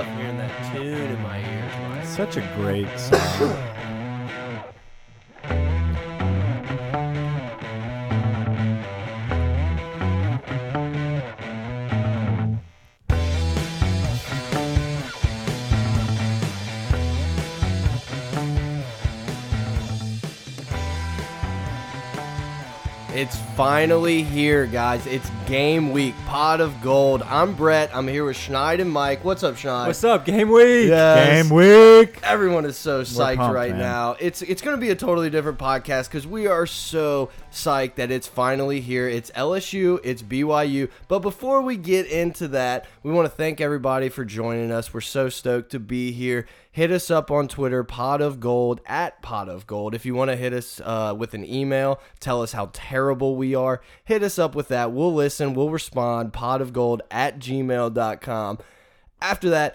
love hearing that tune in my ears, Mike. Such a great song. finally here, guys. It's game week. Pot of gold. I'm Brett. I'm here with Schneid and Mike. What's up, Schneid? What's up, game week? Yes. Game week. Everyone is so psyched pumped, right man. now. It's it's going to be a totally different podcast because we are so psyched that it's finally here. It's LSU, it's BYU. But before we get into that, we want to thank everybody for joining us. We're so stoked to be here. Hit us up on Twitter, Pot of Gold at Pot of Gold. If you want to hit us uh, with an email, tell us how terrible we are. Hit us up with that. We'll listen. We'll respond. Pot of Gold at gmail.com. After that,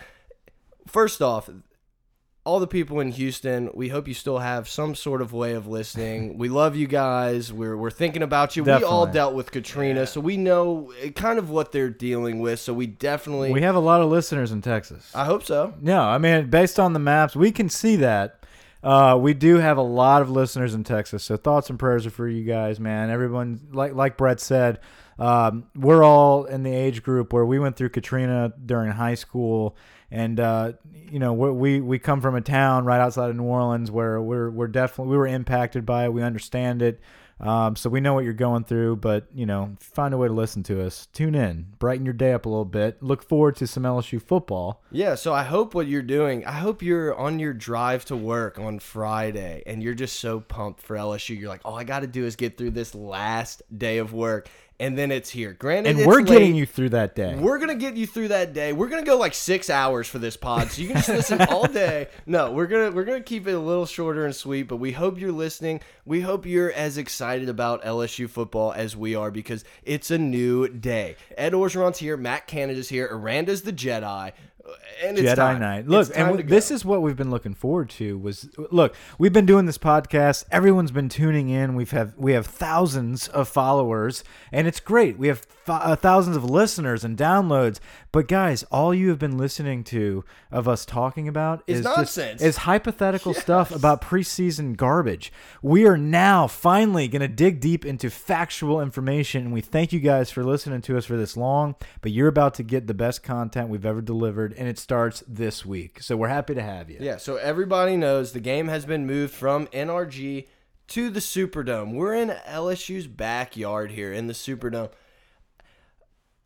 first off, all the people in Houston, we hope you still have some sort of way of listening. we love you guys. We're, we're thinking about you. We all dealt with Katrina, so we know uh, kind of what they're dealing with. So we definitely, We have a lot of listeners in Texas. I hope so. No, I mean, based on the maps, we can see that. Uh, we do have a lot of listeners in Texas, so thoughts and prayers are for you guys, man. Everyone, like like Brett said, um, we're all in the age group where we went through Katrina during high school, and uh, you know we we come from a town right outside of New Orleans where we're we're definitely we were impacted by it. We understand it. Um, so we know what you're going through, but you know, find a way to listen to us. Tune in, brighten your day up a little bit. Look forward to some LSU football. Yeah, so I hope what you're doing, I hope you're on your drive to work on Friday and you're just so pumped for LSU. You're like, all I got to do is get through this last day of work, and then it's here. Granted, and we're getting you through that day. We're gonna get you through that day. We're gonna go like six hours for this pod, so you can just listen all day. No, we're gonna we're gonna keep it a little shorter and sweet, but we hope you're listening. We hope you're as excited about LSU football as we are because it's a new day. Ed Orgeron's here, Matt Canada's here, Aranda's the Jedi, and it's Jedi time. Knight. Look, and this is what we've been looking forward to. Was look, we've been doing this podcast. Everyone's been tuning in. We've have we have thousands of followers, and it's great. We have th uh, thousands of listeners and downloads. But guys, all you have been listening to of us talking about Is is just- nonsense. is hypothetical stuff about preseason garbage. We are now finally going to dig deep into factual information, and we thank you guys for listening to us for this long. But you're about to get the best content we've ever delivered, and it starts this week. So we're happy to have you. Yeah, so everybody knows the game has been moved from NRG to the Superdome. We're in LSU's backyard here in the Superdome.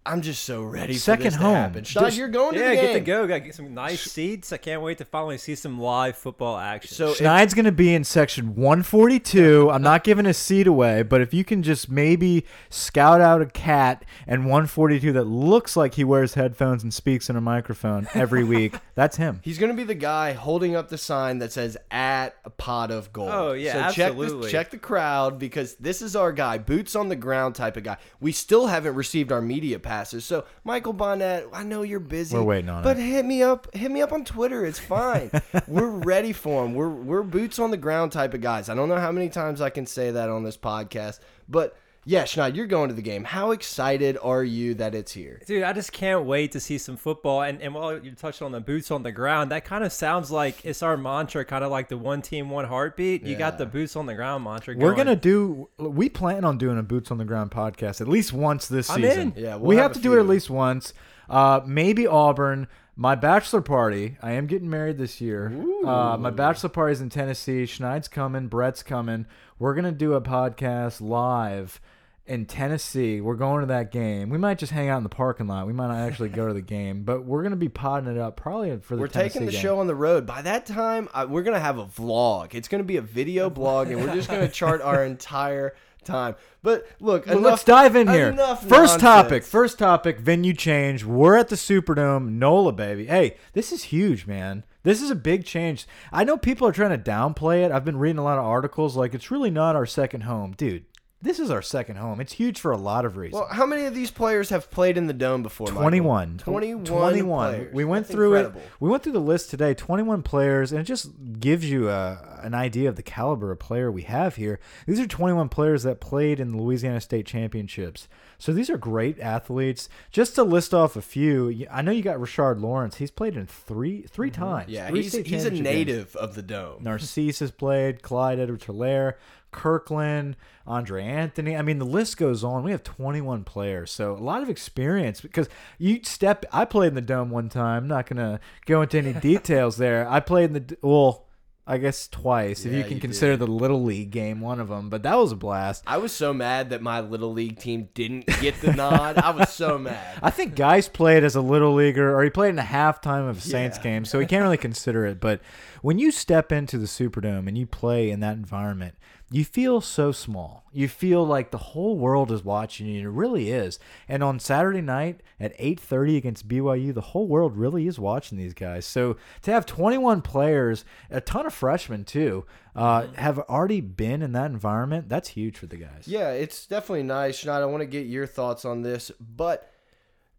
I'm just so ready for Second this to home. happen. Sean, Just- you're going to Yeah, the get to go. Got to get some nice seats. I can't wait to finally see some live football action. So if- Schneid's going to be in section 142. I'm not giving a seat away, but if you can just maybe scout out a cat and 142 that looks like he wears headphones and speaks in a microphone every week, that's him. He's going to be the guy holding up the sign that says "at a pot of gold." Oh, yeah, so check the, absolutely. check the crowd because this is our guy, boots on the ground type of guy. We still haven't received our media passes, so Michael Bonnette, I know you're busy. We're waiting on but it. hit me up, hit me up on Twitter. It's fine. we're ready for him. We're we're boots on the ground type of guys. I don't know how many times I can say that on this podcast, but yeah, Schneid, you're going to the game. How excited are you that it's here? Dude, I just can't wait to see some football. And, and while you touched on the boots on the ground, that kind of sounds like it's our mantra, kind of like the one team, one heartbeat. You got the boots on the ground mantra. We're going. gonna do. We plan on doing a boots on the ground podcast at least once this I'm season. in. Yeah, we'll we have have, a to do it at least once. Uh, maybe Auburn. My bachelor party. I am getting married this year. Uh, my bachelor party is in Tennessee. Schneid's coming. Brett's coming. We're gonna do a podcast live in Tennessee. We're going to that game. We might just hang out in the parking lot. We might not actually go to the game, but we're gonna be potting it up probably for the. We're Tennessee taking the game. show on the road. By that time, I, we're gonna have a vlog. It's gonna be a video blog, and we're just gonna chart our entire time. But look, Well, enough, let's dive in here. First topic. First topic. Venue change. We're at the Superdome. NOLA, baby. Hey, this is huge, man. This is a big change. I know people are trying to downplay it. I've been reading a lot of articles like it's really not our second home, dude. This is our second home. It's huge for a lot of reasons. Well, how many of these players have played in the dome before? Michael? 21. 21. 21. players. We went That's through incredible. it. We went through the list today. 21 players, and it just gives you a, an idea of the caliber of player we have here. These are 21 players that played in the Louisiana State Championships. So these are great athletes. Just to list off a few, I know you got Rashard Lawrence. He's played in three three times. Mm-hmm. Yeah, Three he's he's a championship games. native of the dome. Narcisse has played, Clyde Edwards Helaire, Kirkland, Andre Anthony. I mean, the list goes on. We have 21 players, so a lot of experience because you step. I played in the dome one time. I'm not going to go into any details there. I played in the, well, I guess twice, if you can you consider did. the Little League game one of them, but that was a blast. I was so mad that my little league team didn't get the nod. I was so mad. I think guys played as a little leaguer, or he played in a halftime of a Saints Yeah. game, so he can't really consider it. But when you step into the Superdome and you play in that environment, you feel so small. You feel like the whole world is watching you. and It really is. And on Saturday night at 8:30 against BYU, the whole world really is watching these guys. So to have 21 players, a ton of freshmen too, uh, have already been in that environment, that's huge for the guys. Yeah, it's definitely nice. Schneid, I want to get your thoughts on this, but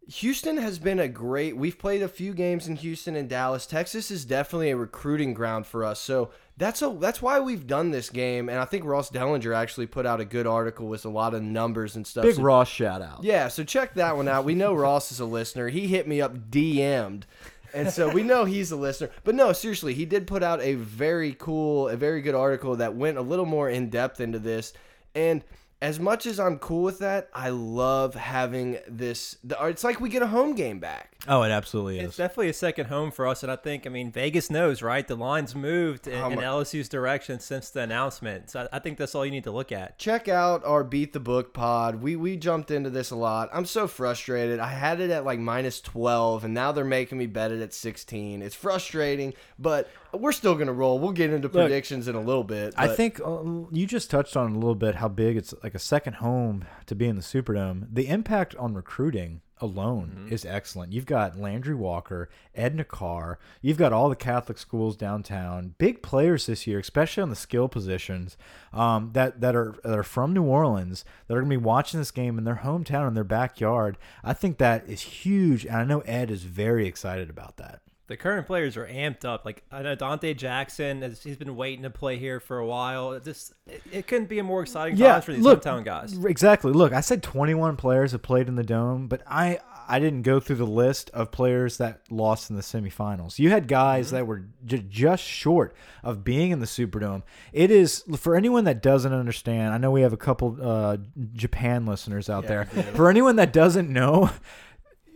Houston has been a great. We've played a few games in Houston and Dallas. Texas is definitely a recruiting ground for us. So that's a that's why we've done this game. And I think Ross Dellenger actually put out a good article with a lot of numbers and stuff. Big So- Ross shout out. Yeah, so check that one out. We know Ross is a listener. He hit me up DM'd. And so we know he's a listener. But no, seriously, he did put out a very cool, a very good article that went a little more in depth into this. And as much as I'm cool with that, I love having this. The, it's like we get a home game back. Oh, it absolutely is. It's definitely a second home for us, and I think, I mean, Vegas knows, right? The line's moved in, Um, in LSU's direction since the announcement, so I, I think that's all you need to look at. check out our beat the book pod we we jumped into this a lot i'm so frustrated i had it at like minus 12 and now they're making me bet it at 16 it's frustrating but we're still gonna roll we'll get into predictions in a little bit I think uh, you just touched on a little bit how big it's like a second home to be in the Superdome. The impact on recruiting alone is excellent. You've got Landry Walker, Edna Karr, you've got all the Catholic schools downtown. Big players this year, especially on the skill positions, um, that that are that are from New Orleans that are going to be watching this game in their hometown in their backyard. I think that is huge, and I know Ed is very excited about that. The current players are amped up. Like I know Donte Jackson, has, he's been waiting to play here for a while. It just it, it couldn't be a more exciting time for these look, hometown guys. Exactly. Look, I said 21 players have played in the dome, but I I didn't go through the list of players that lost in the semifinals. You had guys Mm-hmm. that were j just short of being in the Superdome. It is for anyone that doesn't understand. I know we have a couple uh, Japan listeners out there. For anyone that doesn't know.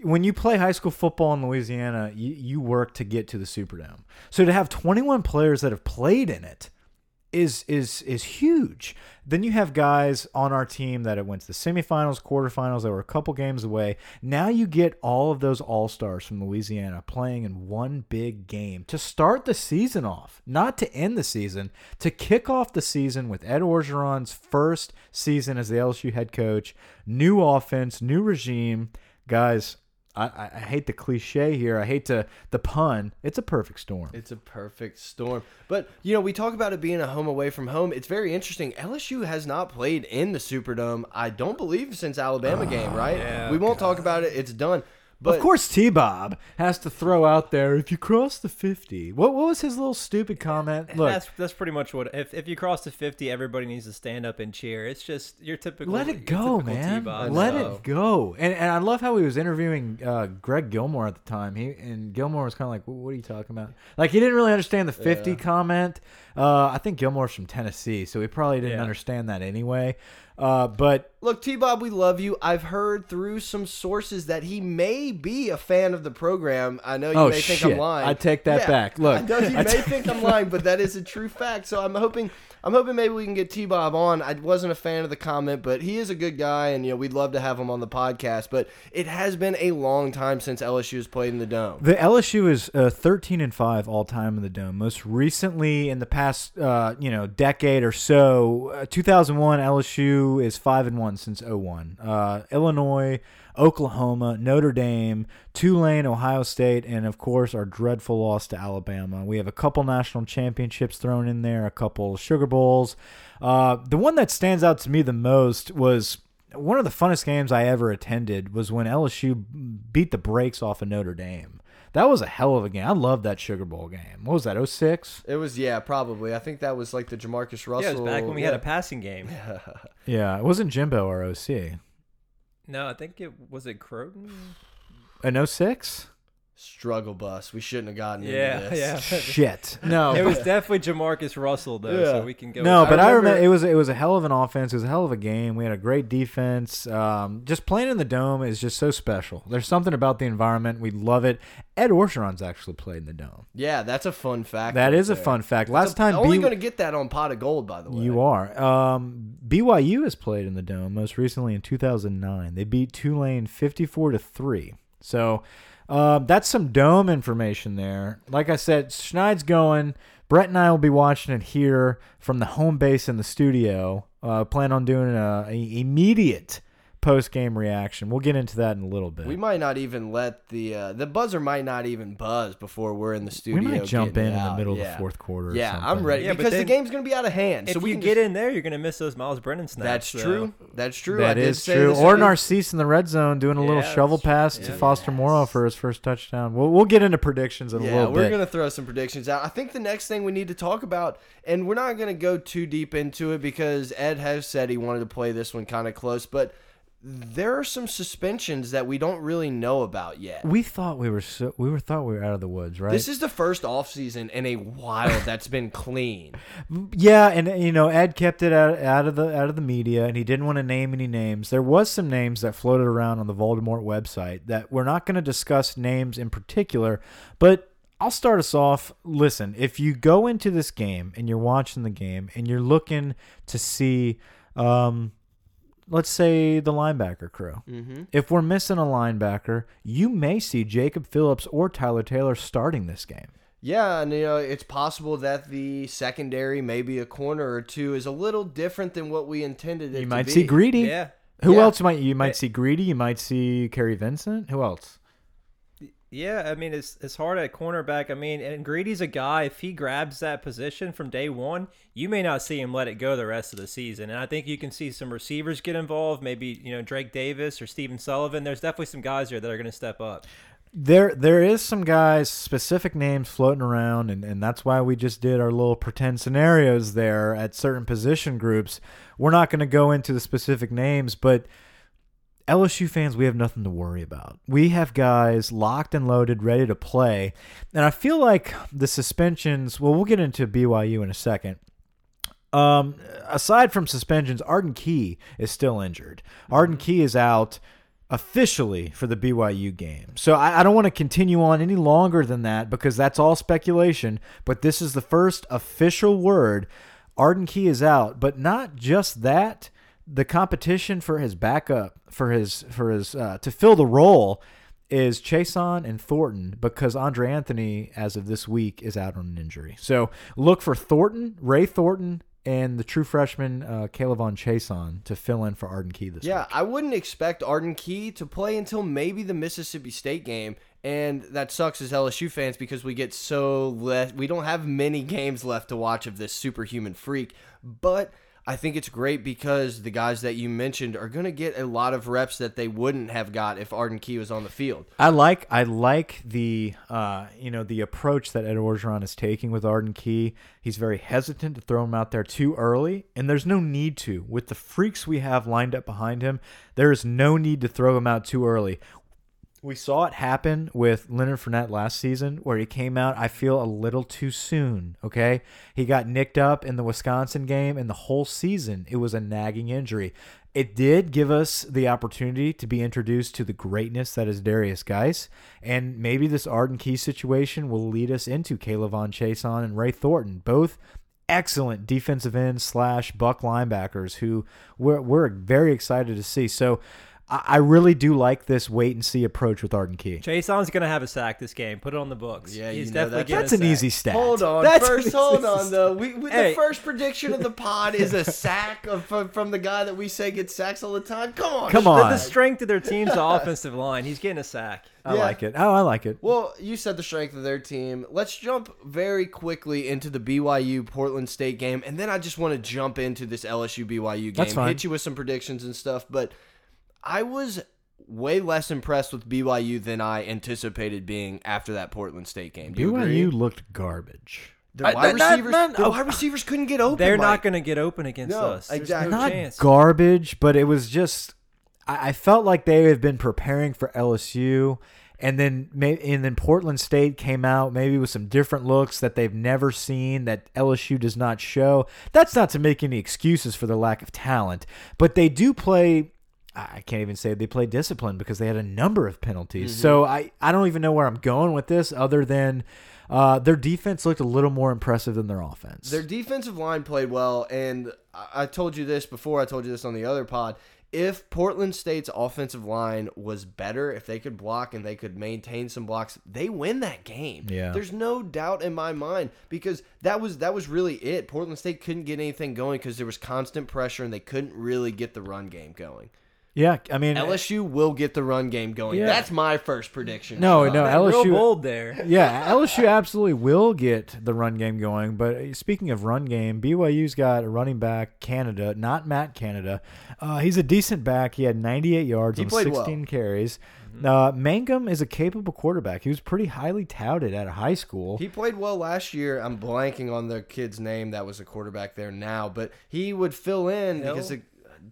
When you play high school football in Louisiana, you, you work to get to the Superdome. So to have 21 players that have played in it, is is is huge. Then you have guys on our team that went to the semifinals, quarterfinals, that were a couple games away. Now you get all of those all stars from Louisiana playing in one big game to start the season off, not to end the season, to kick off the season with Ed Orgeron's first season as the LSU head coach, new offense, new regime, guys. I, I I hate the cliche here. I hate to the pun. It's a perfect storm. It's a perfect storm. But, you know, we talk about it being a home away from home. It's very interesting. LSU has not played in the Superdome, I don't believe, since Alabama oh, game, right? yeah, we won't talk about it. It's done. But of course, T Bob has to throw out there if you cross the 50. What, what was his little stupid comment? Look, that's that's pretty much what. If, if you cross the fifty, everybody needs to stand up and cheer. It's just your typical. let it go, man. Let it go. And, and I love how he was interviewing uh, Greg Gilmore at the time. He And Gilmore was kind of like, what are you talking about? Like, he didn't really understand the 50 Yeah. comment. Uh, I think Gilmore's from Tennessee, so he probably didn't Yeah. understand that anyway. Uh, but Look, T Bob, we love you. I've heard through some sources that he may be a fan of the program. I know you Oh, may think. I'm lying. I take that Yeah, back. Look, I know you I may think I'm lying, but that is a true fact. So I'm hoping, I'm hoping maybe we can get T Bob on. I wasn't a fan of the comment, but he is a good guy, and you know we'd love to have him on the podcast. But it has been a long time since LSU has played in the dome. The LSU is uh, 13 and 5 all time in the dome. Most recently, in the past, uh, you know, decade or so, uh, 2001 LSU is five and one since 01. Uh, Illinois, Oklahoma, Notre Dame, Tulane, Ohio State, and of course our dreadful loss to Alabama. We have a couple national championships thrown in there, a couple Sugar Bowls. Uh, the one that stands out to me the most was one of the funnest games I ever attended was when LSU beat the brakes off of Notre Dame. That was a hell of a game. I love that Sugar Bowl game. What was that? 06? It was yeah, probably. I think that was like the Jamarcus Russell. Yeah, it was back when we yeah. had a passing game. Yeah, it wasn't Jimbo or OC. No, I think it was it Crowton. An 06? Struggle bus. We shouldn't have gotten Yeah, into this. yeah. Shit. No. It was definitely Jamarcus Russell though, Yeah. so we can go. no, with but I I remember- remember it was it was a hell of an offense. It was a hell of a game. We had a great defense. Um, just playing in the dome is just so special. There's something about the environment. We love it. Ed Orgeron's actually played in the dome. Yeah, that's a fun fact. That right is a fun fact. It's Last a- time only B- going to get that on pot of gold, by the way. You are. Um, BYU has played in the dome most recently in 2009. They beat Tulane 54 to three. So um, that's some dome information there. Like I said, Schneid's going. Brett and I will be watching it here from the home base in the studio. Uh, plan on doing a, a immediate post game reaction. We'll get into that in a little bit. We might not even let the uh, the buzzer might not even buzz before we're in the studio. We studio. might jump in in the out. middle of the fourth quarter. or Yeah, I'm ready Yeah, but because the game's going to be out of hand. If so we you can get just- in there, you're gonna miss those Myles Brennan snaps. That's so- true. That's true. I That did is say true. Or would Narcisse in the red zone doing a little shovel that's- pass to yeah. Foster Morrow for his first touchdown. We'll we'll get into predictions in a Yeah, little we're gonna throw some predictions out. I think the next thing we need to talk about, and we're not gonna go too deep into it because Ed has said he wanted to play this one kind of close, but there are some suspensions that we don't really know about yet. We thought we were so we were thought we were out of the woods, right? This is the first offseason in a while that's been clean. yeah, and you know Ed kept it out, out of the out of the media, and he didn't want to name any names. There was some names that floated around on the Voldemort website that we're not going to discuss names in particular, but. I'll start us off. Listen, if you go into this game and you're watching the game and you're looking to see, um, let's say the linebacker crew, Mm-hmm. if we're missing a linebacker, you may see Jacob Phillips or Tyler Taylor starting this game. Yeah, and you know it's possible that the secondary, maybe a corner or two, is a little different than what we intended it You might be. see Greedy. Yeah. Who Yeah. else might you might Yeah. see Greedy? You might see Kary Vincent. Who else? Yeah, I mean it's it's hard at cornerback. I mean, and Greedy's a guy. If he grabs that position from day one, you may not see him let it go the rest of the season. And I think you can see some receivers get involved. Maybe you know Drake Davis or Stephen Sullivan. There's definitely some guys here that are going to step up. There there is some guys specific names floating around, and and that's why we just did our little pretend scenarios there at certain position groups. We're not going to go into the specific names, but. LSU fans, we have nothing to worry about. We have guys locked and loaded, ready to play. And I feel like the suspensions, well, we'll get into BYU in a second. Um, aside from suspensions, Arden Key is still injured. Arden Key is out officially for the BYU game. So I, I don't want to continue on any longer than that because that's all speculation. But this is the first official word. Arden Key is out, but not just that. The competition for his backup, for his for his uh, to fill the role, is Chaisson and Thornton because Andre Anthony, as of this week, is out on an injury. So look for Thornton, Ray Thornton, and the true freshman uh, K'Lavon Chaisson to fill in for Arden Key this Yeah, week. I wouldn't expect Arden Key to play until maybe the Mississippi State game, and that sucks as LSU fans because we get so less. We don't have many games left to watch of this superhuman freak, but. I think it's great because the guys that you mentioned are going to get a lot of reps that they wouldn't have got if Arden Key was on the field. I like I like the uh, you know the approach that Ed Orgeron is taking with Arden Key. He's very hesitant to throw him out there too early, and there's no need to. With the freaks we have lined up behind him, there is no need to throw him out too early. We saw it happen with Leonard Fournette last season, where he came out, I feel, a little too soon. Okay. He got nicked up in the Wisconsin game, and the whole season it was a nagging injury. It did give us the opportunity to be introduced to the greatness that is Derrius Guice, and maybe this Arden Key situation will lead us into K'Lavon Chaisson and Ray Thornton, both excellent defensive end slash buck linebackers who we're, we're very excited to see. So I, I really do like this wait and see approach with Arden Key. Chaisson's gonna have a sack this game. Put it on the books. Yeah, he's you know definitely that- getting That's a an sack. easy stat. Hold on. That's first, hold on though. We, we Hey. the first prediction of the pod is a sack of, from, from the guy that we say gets sacks all the time. Come on. Come The, on. the strength of their team's offensive line. He's getting a sack. I Yeah. like it. Oh, I like it. Well, you said the strength of their team. Let's jump very quickly into the BYU Portland State game, and then I just want to jump into this LSU BYU game. That's fine. Hit you with some predictions and stuff, but I was way less impressed with BYU than I anticipated being after that Portland State game. Do you BYU agree? looked garbage. The I- wide that- receivers, that- the oh. wide receivers couldn't get open. They're Mike. not gonna get open against No, us. There's exactly. no Not chance. garbage, but it was just. I, I felt like they have been preparing for LSU, and then and then Portland State came out maybe with some different looks that they've never seen that LSU does not show. That's not to make any excuses for the lack of talent, but they do play. I can't even say they played discipline because they had a number of penalties. Mm-hmm. So I, I don't even know where I'm going with this other than uh, their defense looked a little more impressive than their offense. Their defensive line played well, and I I told you this before. I told you this on the other pod. If Portland State's offensive line was better, if they could block and they could maintain some blocks, they win that game. Yeah. There's no doubt in my mind because that was that was really it. Portland State couldn't get anything going because there was constant pressure and they couldn't really get the run game going. Yeah, I mean LSU will get the run game going. Yeah. That's my first prediction. No, Sean. no, Man, real LSU bold there. yeah, LSU absolutely will get the run game going. But speaking of run game, BYU's got a running back, Canada, not Matt Canada. Uh, he's a decent back. He had 98 yards He on 16 well. carries. Uh, Mangum is a capable quarterback. He was pretty highly touted at high school. He played well last year. I'm blanking on the kid's name that was a quarterback there now, but he would fill in Hill? because it,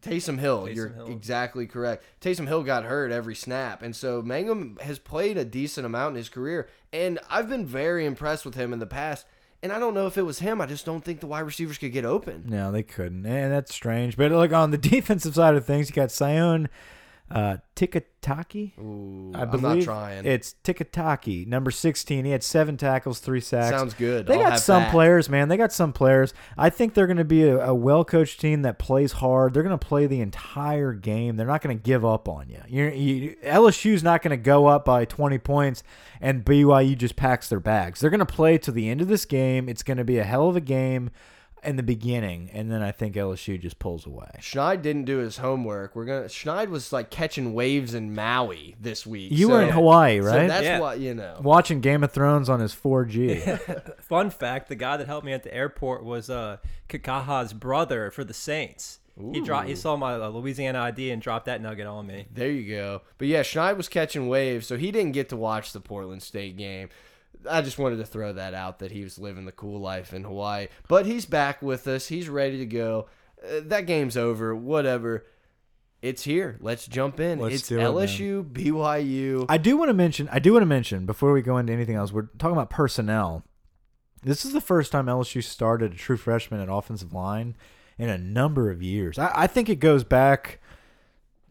Taysom Hill. Taysom you're Hill. exactly correct. Taysom Hill got hurt every snap, and so Mangum has played a decent amount in his career, and I've been very impressed with him in the past. And I don't know if it was him. I just don't think the wide receivers could get open. No, they couldn't, and that's strange. But look on the defensive side of things, you got Sione uh, Takitaki. Ooh, I I'm believe not trying. It's Takitaki, number 16. He had seven tackles, three sacks. Sounds good. They I'll got have some that. players, man. They got some players. I think they're going to be a, a well coached team that plays hard. They're going to play the entire game. They're not going to give up on you. You're, you LSU's not going to go up by 20 points and BYU just packs their bags. They're going to play to the end of this game. It's going to be a hell of a game in the beginning, and then I think LSU just pulls away. Schneid didn't do his homework. We're gonna. Schneid was like catching waves in Maui this week. You so- were in Hawaii, right? So right? that's Yeah. what you know. Watching Game of Thrones on his 4G. Fun fact: the guy that helped me at the airport was uh, Kikaha's brother for the Saints. He dropped. He saw my uh, Louisiana ID and dropped that nugget on me. There you go. But yeah, Schneid was catching waves, so he didn't get to watch the Portland State game. I just wanted to throw that out that he was living the cool life in Hawaii. But he's back with us. He's ready to go. Uh, that game's over. Whatever. It's here. Let's jump in. Let's it's do it. LSU, BYU. I do want to mention. I do want to mention before we go into anything else. We're talking about personnel. This is the first time LSU started a true freshman at offensive line in a number of years. I, I think it goes back.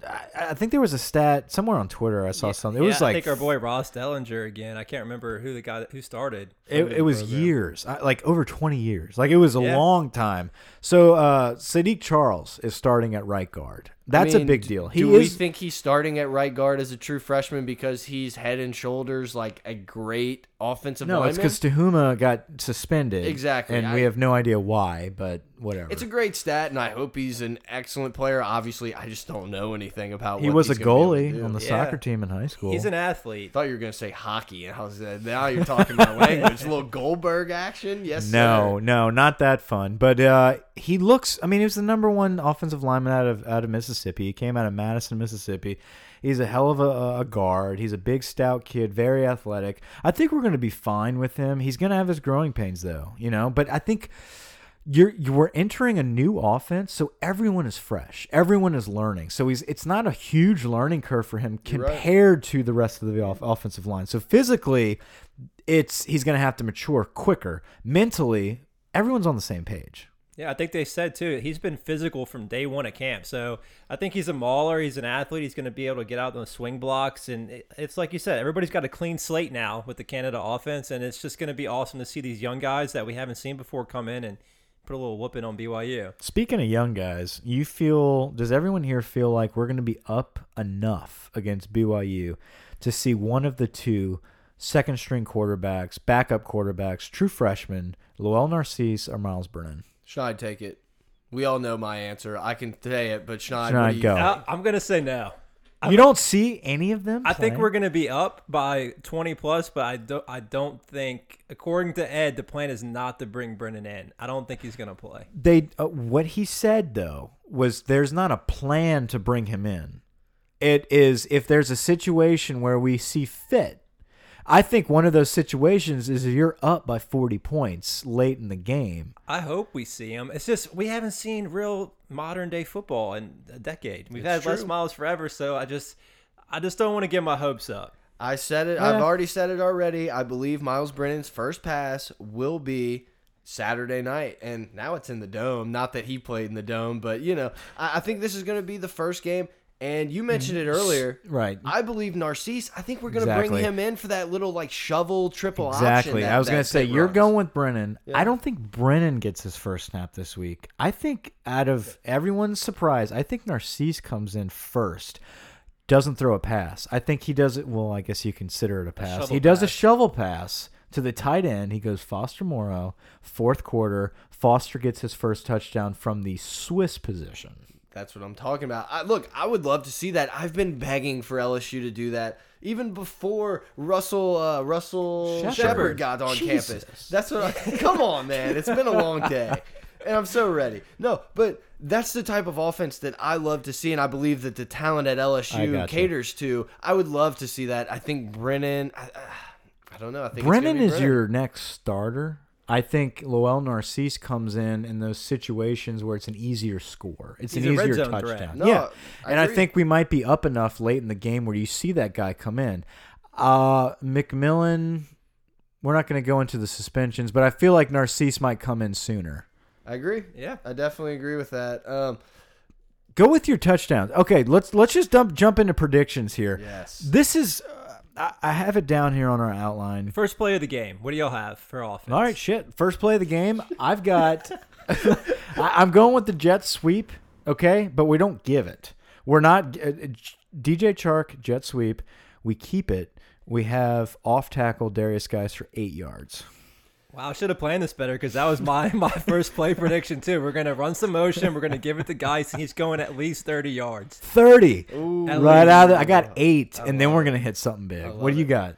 I, I think there was a stat somewhere on Twitter. I saw something. It was like I think our boy Ross Dellenger again. I can't remember who the guy who started. It, it was program. years, I- like over 20 years. Like it was a Yeah. long time. So uh, Saahdiq Charles is starting at right guard. That's I mean, a big deal. He do we think he's starting at right guard as a true freshman because he's head and shoulders like a great offensive no, it's because Tahuma got suspended. Exactly. and I- we have no idea why, but whatever. It's a great stat, and I hope he's an excellent player. Obviously, I just don't know anything about. he what was a he's gonna be able to goalie on the Yeah. soccer team in high school. He's an I athlete. thought you were going to say hockey, and I was uh, now you're talking my language. A little Goldberg action, yes. no, sir. no, not that fun. But uh, he looks. I mean, he was the number one offensive lineman out of out of Mississippi. He came out of Madison, Mississippi. He's a hell of a, a guard. He's a big, stout kid, very athletic. I think we're going to be fine with him. He's going to have his growing pains, though, you know. But I think you're you were entering a new offense, so everyone is fresh. Everyone is learning. So he's it's not a huge learning curve for him You're right. compared to the rest of the off- offensive line. So physically, it's he's going to have to mature quicker. Mentally, everyone's on the same page. Yeah, I think they said too. He's been physical from day one at camp. So I think he's a mauler. He's an athlete. He's going to be able to get out on the swing blocks. And it's like you said, everybody's got a clean slate now with the Canada offense. And it's just going to be awesome to see these young guys that we haven't seen before come in and put a little whooping on BYU. Speaking of young guys, you feel does everyone here feel like we're going to be up enough against BYU to see one of the two second string quarterbacks, backup quarterbacks, true freshmen, Lowell Narcisse or Myles Brennan? Schneid, take it. We all know my answer. I can say it, but Schneid, Schneid, what do you go. think? I, I'm gonna say no. you don't see any of them. I think play? we're going to be up by 20 plus, but I don't. I don't think, according to Ed, the plan is not to bring Brennan in. I don't think he's going to play. they uh, what he said though was there's not a plan to bring him in. It is if there's a situation where we see fit. I think one of those situations is if you're up by 40 points late in the game. I hope we see him. It's just we haven't seen real modern day football in a decade. We've It's had Les true. Miles forever, so I just, I just don't want to get my hopes up. I said it. Yeah. I've already said it already. I believe Myles Brennan's first pass will be Saturday night, and now it's in the dome. Not that he played in the dome, but you know, I, I think this is going to be the first game. And you mm-hmm. mentioned it earlier, Right. I believe Narcisse. I think we're going to Exactly. bring him in for that little like shovel triple option. Exactly. that- I was that going to say Pitt you're runs. going with Brennan. I don't think Brennan gets his first snap this week. I think out of everyone's surprise, I think Narcisse comes in first. Doesn't throw a pass. I think he does it. Well, I guess you consider it a pass. shovel he does a pass. shovel pass to the tight end. He goes Foster Morrow, fourth quarter. Foster gets his first touchdown from the Swiss position. That's what I'm talking about. I, look, I would love to see that. I've been begging for LSU to do that even before Russell uh, Russell Shepard. Got on Jesus. campus. That's what. I, come on, man. It's been a long day, and I'm so ready. No, but that's the type of offense that I love to see, and I believe that the talent at LSU gotcha. caters to. I would love to see that. I think Brennan. I, I don't know. I think Brennan is Brennan. your next starter. I think Lowell Narcisse comes in in those situations where it's an easier score. It's He's an easier touchdown. No, yeah, I and I think we might be up enough late in the game where you see that guy come in. Uh, McMillan, we're not going to go into the suspensions, but I feel like Narcisse might come in sooner. I agree. Yeah. I definitely agree with that. Um, Go with your touchdowns. Okay, let's let's just dump, jump into predictions here. yes. This is I, I have it down here on our outline. First play of the game. What do y'all have for offense? All right, shit. First play of the game. I've got. I, I'm going with the jet sweep. Okay, but we don't give it. We're not uh, DJ Chark jet sweep. We keep it. We have off tackle Derrius Guice for eight yards. Wow, I should have planned this better because that was my my first play prediction too. We're gonna run some motion. We're gonna give it to Guice, and he's going at least thirty yards. Thirty. At Right least. out of the, I got eight, and then we're gonna hit something big. What do you got?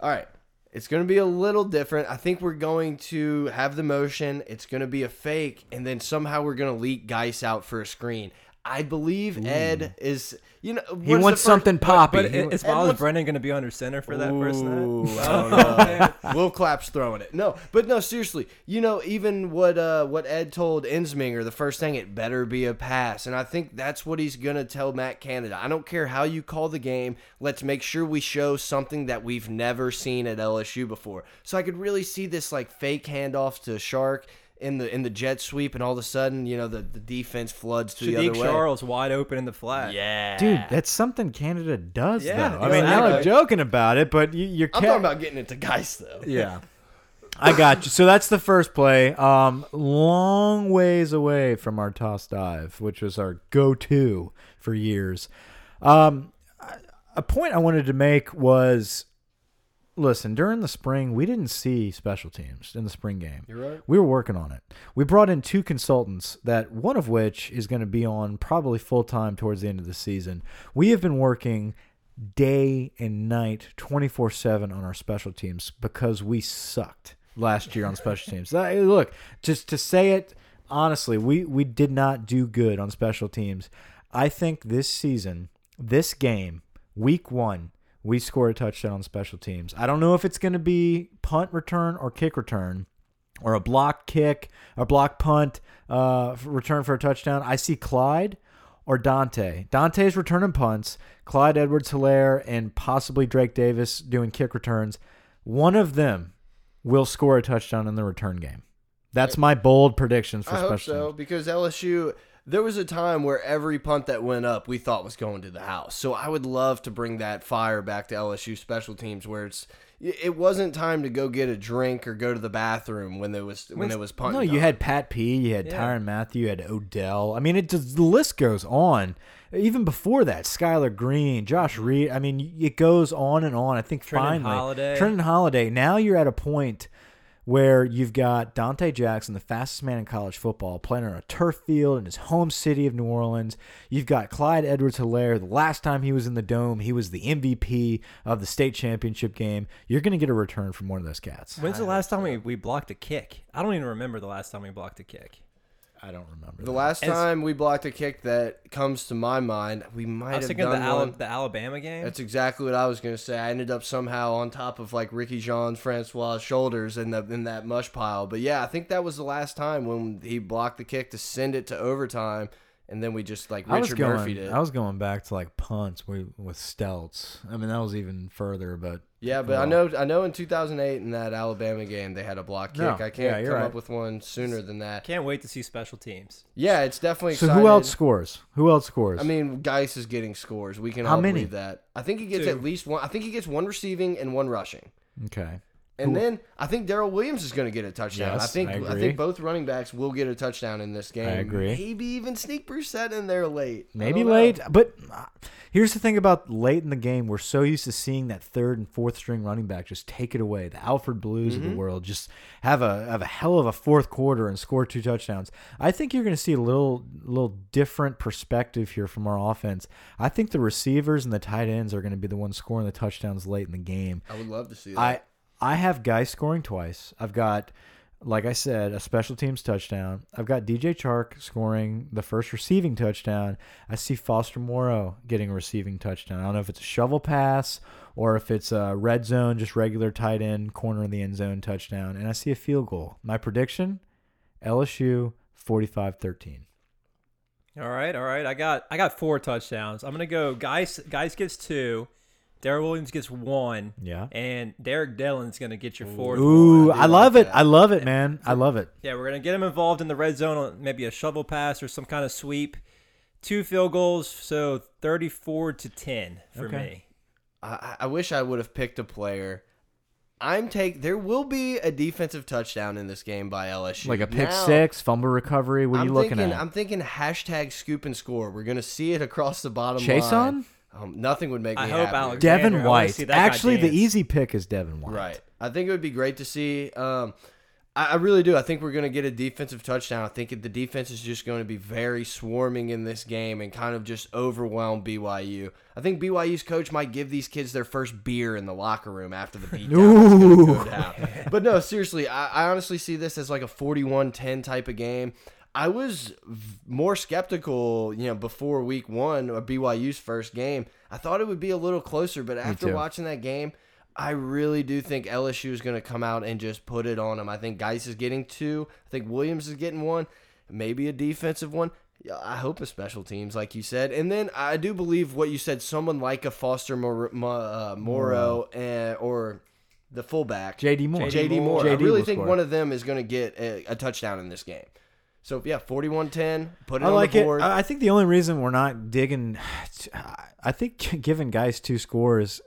All right. It's going to be a little different. I think we're going to have the motion. It's going to be a fake, and then somehow we're going to leak Guice out for a screen. I believe Ed is, you know, He wants something poppy. But He is Ed Myles Brennan going to be under center for that first snap? Ooh, I don't know. Will Clapp's throwing it. No, but no, seriously. You know, even what uh, what Ed told Ensminger, the first thing, it better be a pass. And I think that's what he's going to tell Matt Canada. I don't care how you call the game. Let's make sure we show something that we've never seen at LSU before. So I could really see this like fake handoff to Chark in the in the jet sweep, and all of a sudden, you know, the, the defense floods to the Saahdiq other way. Charles wide open in the flat. Yeah, Dude, that's something Canada does, Yeah, though. I mean, y'all are exactly. joking about it, but you, you're I'm talking about getting it to Guice though. Yeah. I got you. So that's the first play. Um, long ways away from our toss dive, which was our go-to for years. Um, a point I wanted to make was, listen, during the spring, we didn't see special teams in the spring game. You're right. We were working on it. We brought in two consultants, that one of which is going to be on probably full time towards the end of the season. We have been working day and night, 24 7 on our special teams because we sucked last year on special teams. Look, just to say it honestly, we, we did not do good on special teams. I think this season, this game, week one, we score a touchdown on special teams. I don't know if it's going to be punt return or kick return or a block kick, a block punt, uh, return for a touchdown. I see Clyde or Donte. Donte's returning punts, Clyde Edwards Helaire, and possibly Drake Davis doing kick returns. One of them will score a touchdown in the return game. That's my bold predictions for I hope special so teams. because LSU. There was a time where every punt that went up, we thought was going to the house. So I would love to bring that fire back to LSU special teams, where it's it wasn't time to go get a drink or go to the bathroom when there was when When's- it was punt. No, you had Pat P, you had Yeah. Tyrann Mathieu, you had Odell. I mean, it just the list goes on. Even before that, Skyler Green, Josh Reed. I mean, it goes on and on. I think Trindon finally, Holliday. Trindon Holliday. Now you're at a point where you've got Donte Jackson, the fastest man in college football, playing on a turf field in his home city of New Orleans. You've got Clyde Edwards Helaire. The last time he was in the dome, he was the MVP of the state championship game. You're going to get a return from one of those cats. When's the last time we, we blocked a kick? I don't even remember the last time we blocked a kick. I don't remember. The that. last As- time we blocked a kick that comes to my mind, we might I was have thinking of done the, Ala one. the Alabama game. That's exactly what I was gonna say. I ended up somehow on top of like Ricky Jean Francois' shoulders in the in that mush pile. But yeah, I think that was the last time when he blocked the kick to send it to overtime, and then we just like I was Richard going. Murphy did. I was going back to like punts with, with Stelts. I mean, that was even further. But yeah, but I know I know in 2008 in that Alabama game they had a block kick. No, I can't yeah, come you're up with one sooner than that. Can't wait to see special teams. Yeah, it's definitely. so, excited. who else scores? Who else scores? I mean, Guice is getting scores. We can How all many? believe that. I think he gets Two. at least one. I think he gets one receiving and one rushing. okay. And then I think Darrel Williams is going to get a touchdown. I think I I, think both running backs will get a touchdown in this game. I agree. Maybe even sneak Brossette in there late. Maybe late, but uh, here's the thing about late in the game. We're so used to seeing that third and fourth string running back just take it away. The Alfred Blues Mm-hmm. of the world just have a have a hell of a fourth quarter and score two touchdowns. I think you're going to see a little little different perspective here from our offense. I think the receivers and the tight ends are going to be the ones scoring the touchdowns late in the game. I would love to see that. I I have Guice scoring twice. I've got, like I said, a special teams touchdown. I've got DJ Chark scoring the first receiving touchdown. I see Foster Morrow getting a receiving touchdown. I don't know if it's a shovel pass or if it's a red zone, just regular tight end corner in the end zone touchdown. And I see a field goal. My prediction: LSU 45-13. All right, all right. I got I got four touchdowns. I'm gonna go. Guice, guys gets two. Darrel Williams gets one. Yeah. And Derrick Dillon's gonna get your fourth. Ooh, one. do I love like it. that. I love it, man. I love it. Yeah, we're gonna get him involved in the red zone on maybe a shovel pass or some kind of sweep. Two field goals, so 34 to 10 for Okay. me. I, I wish I would have picked a player. I'm take. There will be a defensive touchdown in this game by LSU. Like a pick Now, six, fumble recovery. What are I'm you looking thinking, at? I'm thinking hashtag scoop and score. We're gonna see it across the bottom. Chase line. on? Um, nothing would make me I hope happier. Alex- Devin Xander, I White. see that guy Actually, the easy pick is Devin White. Right. I think it would be great to see. Um, I, I really do. I think we're going to get a defensive touchdown. I think the defense is just going to be very swarming in this game and kind of just overwhelm BYU. I think BYU's coach might give these kids their first beer in the locker room after the beatdown. is go down. But no, seriously, I, I honestly see this as like a 41-10 type of game. I was v- more skeptical, you know, before week one or BYU's first game. I thought it would be a little closer, but after watching that game, I really do think LSU is going to come out and just put it on them. I think Guice is getting two. I think Williams is getting one. Maybe a defensive one. I hope a special teams, like you said. And then I do believe what you said. Someone like a Foster Mor- Mo- uh, Morrow and, or the fullback JD Moore. JD Moore. I really think one of them is going to get a, a touchdown in this game. So yeah, 41-10. Put it I on like the board. I I think the only reason we're not digging, I think giving Guice two scores,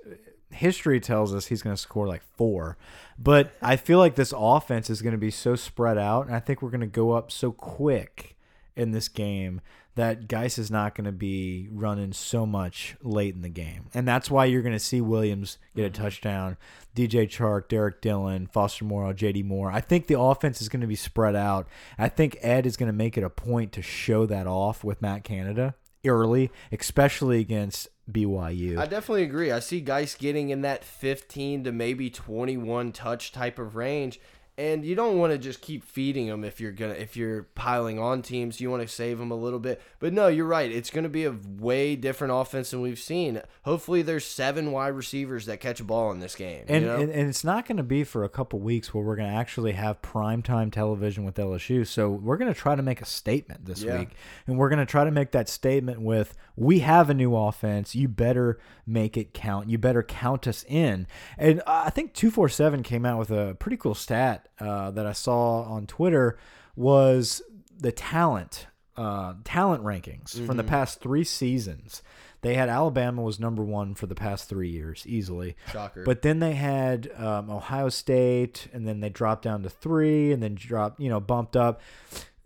history tells us he's going to score like four. But I feel like this offense is going to be so spread out, and I think we're going to go up so quick in this game that Guice is not going to be running so much late in the game. And that's why you're going to see Williams get a mm-hmm. touchdown, DJ Chark, Derrick Dillon, Foster Morrow, JD Moore. I think the offense is going to be spread out. I think Ed is going to make it a point to show that off with Matt Canada early, especially against BYU. I definitely agree. I see Guice getting in that 15 to maybe 21 touch type of range. And you don't want to just keep feeding them if you're gonna if you're piling on teams. You want to save them a little bit. But no, you're right. It's going to be a way different offense than we've seen. Hopefully, there's seven wide receivers that catch a ball in this game. and, you know? and and it's not going to be for a couple weeks where we're going to actually have primetime television with LSU. So we're going to try to make a statement this Yeah. week, and we're going to try to make that statement with we have a new offense. You better make it count. You better count us in. And I think two four seven came out with a pretty cool stat uh, that I saw on Twitter was the talent uh, talent rankings from the past three seasons They had Alabama was number one for the past three years, easily. Shocker. But then they had um, Ohio State, and then they dropped down to three, and then dropped, you know, bumped up.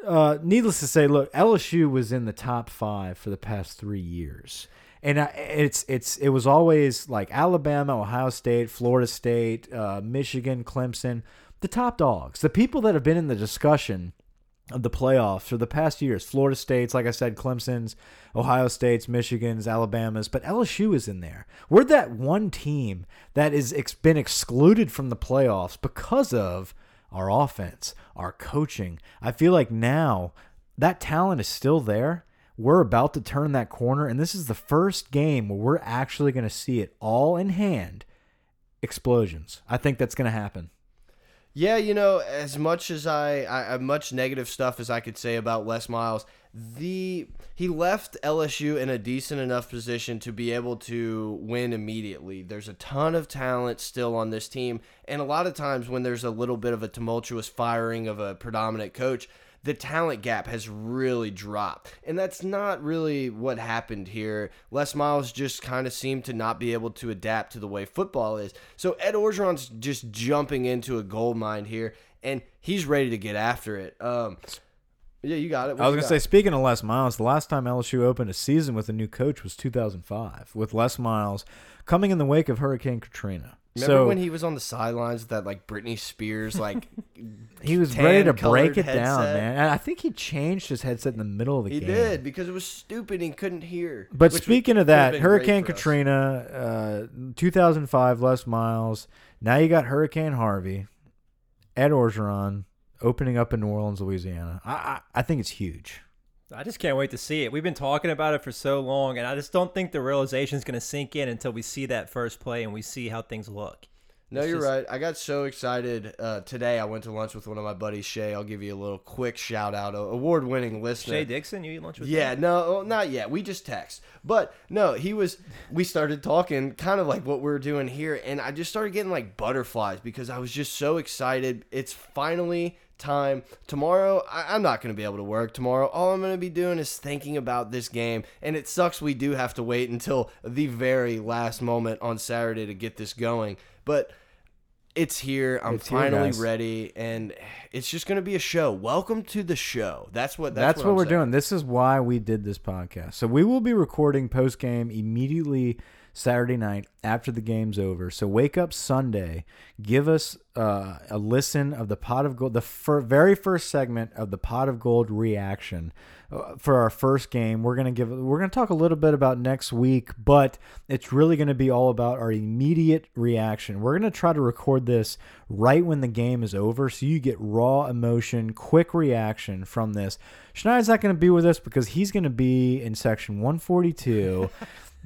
Uh, needless to say, look, LSU was in the top five for the past three years, and I, it's it's it was always like Alabama, Ohio State, Florida State, uh, Michigan, Clemson, the top dogs, the people that have been in the discussion of the playoffs for the past years. Florida State's, like I said, Clemson's, Ohio State's, Michigan's, Alabama's, but LSU is in there. We're that one team that is ex been excluded from the playoffs because of our offense, our coaching. I feel like now that talent is still there. We're about to turn that corner, and this is the first game where we're actually going to see it all in hand. Explosions. I think that's going to happen. Yeah, you know, as much as I, I, much negative stuff as I could say about Les Miles, the he left LSU in a decent enough position to be able to win immediately. There's a ton of talent still on this team, and a lot of times when there's a little bit of a tumultuous firing of a predominant coach, the talent gap has really dropped. And that's not really what happened here. Les Miles just kind of seemed to not be able to adapt to the way football is. So Ed Orgeron's just jumping into a gold mine here, and he's ready to get after it. Um, yeah, you got it. What I was gonna say, speaking of Les Miles, the last time LSU opened a season with a new coach was 2005, with Les Miles coming in the wake of Hurricane Katrina. Remember so when he was on the sidelines with that like Britney Spears like he was ready to break it down, man. And I think he changed his headset in the middle of the he game. did because it was stupid and he couldn't hear. But speaking of that, Hurricane. Katrina, uh, 2005, Les Miles. Now you got Hurricane Harvey, Ed Orgeron opening up in New Orleans, Louisiana. I, I, I think it's huge. I just can't wait to see it. We've been talking about it for so long, and I just don't think the realization is going to sink in until we see that first play and we see how things look. No, It's you're just- right. I got so excited uh, today. I went to lunch with one of my buddies, Shay. I'll give you a little quick shout out. Award winning listener. Shay Dixon, you eat lunch with Yeah, him? no, not yet. We just text. But no, he was. We started talking, kind of like what we're doing here, and I just started getting like butterflies because I was just so excited. It's finally time. Tomorrow, I, I'm not going to be able to work tomorrow. All I'm going to be doing is thinking about this game, and it sucks. We do have to wait until the very last moment on Saturday to get this going, but. It's here. I'm It's finally guys. ready, and it's just going to be a show. Welcome to the show. That's what. That's, That's, what, I'm we're saying. doing. This is why we did this podcast. So we will be recording post game immediately Saturday night after the game's over. So wake up Sunday, give us uh, a listen of the pot of gold, the fir very first segment of the pot of gold reaction uh, for our first game. We're gonna give. We're gonna talk a little bit about next week, but it's really gonna be all about our immediate reaction. We're gonna try to record this right when the game is over, so you get raw emotion, quick reaction from this. Schneider's not gonna be with us because he's gonna be in section 142.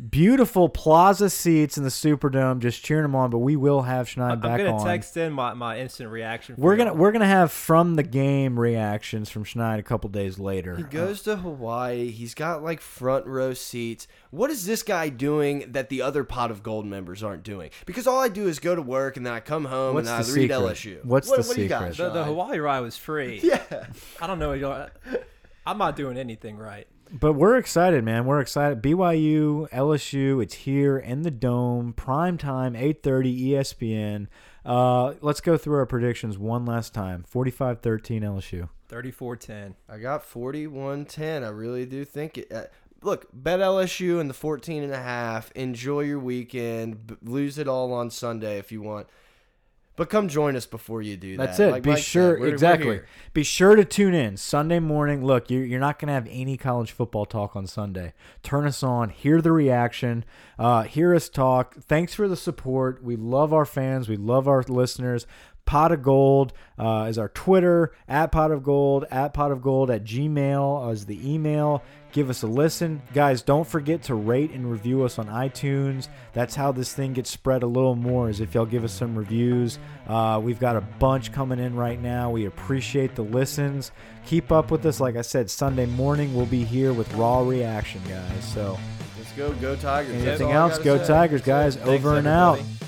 Beautiful plaza seats in the Superdome, just cheering them on. But we will have Schneid I'm back going on. to text in my, my instant reaction. We're gonna y'all. we're gonna have from the game reactions from Schneid a couple days later. He goes to Hawaii. He's got like front row seats. What is this guy doing that the other pot of gold members aren't doing? Because all I do is go to work and then I come home What's and I the read secret? LSU. What's what, the what do you got, the, the Hawaii ride was free. Yeah. I don't know. y'all- I'm not doing anything right. But we're excited, man. We're excited. BYU, LSU, it's here in the dome, prime time, 8:30 ESPN. Uh, let's go through our predictions one last time. 45-13 LSU. 34-10. I got 41-10. I really do think it. Uh, look, bet LSU in the 14 and a half. Enjoy your weekend. B- lose it all on Sunday if you want. But come join us before you do that. That's it. Like Be Mike said, sure we're- we're exactly. here. Be sure to tune in Sunday morning. Look, you're, you're not going to have any college football talk on Sunday. Turn us on. Hear the reaction. Uh, hear us talk. Thanks for the support. We love our fans. We love our listeners. Pot of Gold uh, is our Twitter at Pot of Gold at Pot of Gold at Gmail is the email. Give us a listen, guys. Don't forget to rate and review us on iTunes. That's how this thing gets spread a little more. Is if y'all give us some reviews. Uh, we've got a bunch coming in right now. We appreciate the listens. Keep up with us. Like I said, Sunday morning we'll be here with raw reaction, guys. So Let's go. Go Tigers. Anything else? Go say. Tigers, guys. Thanks, Over and out. everybody.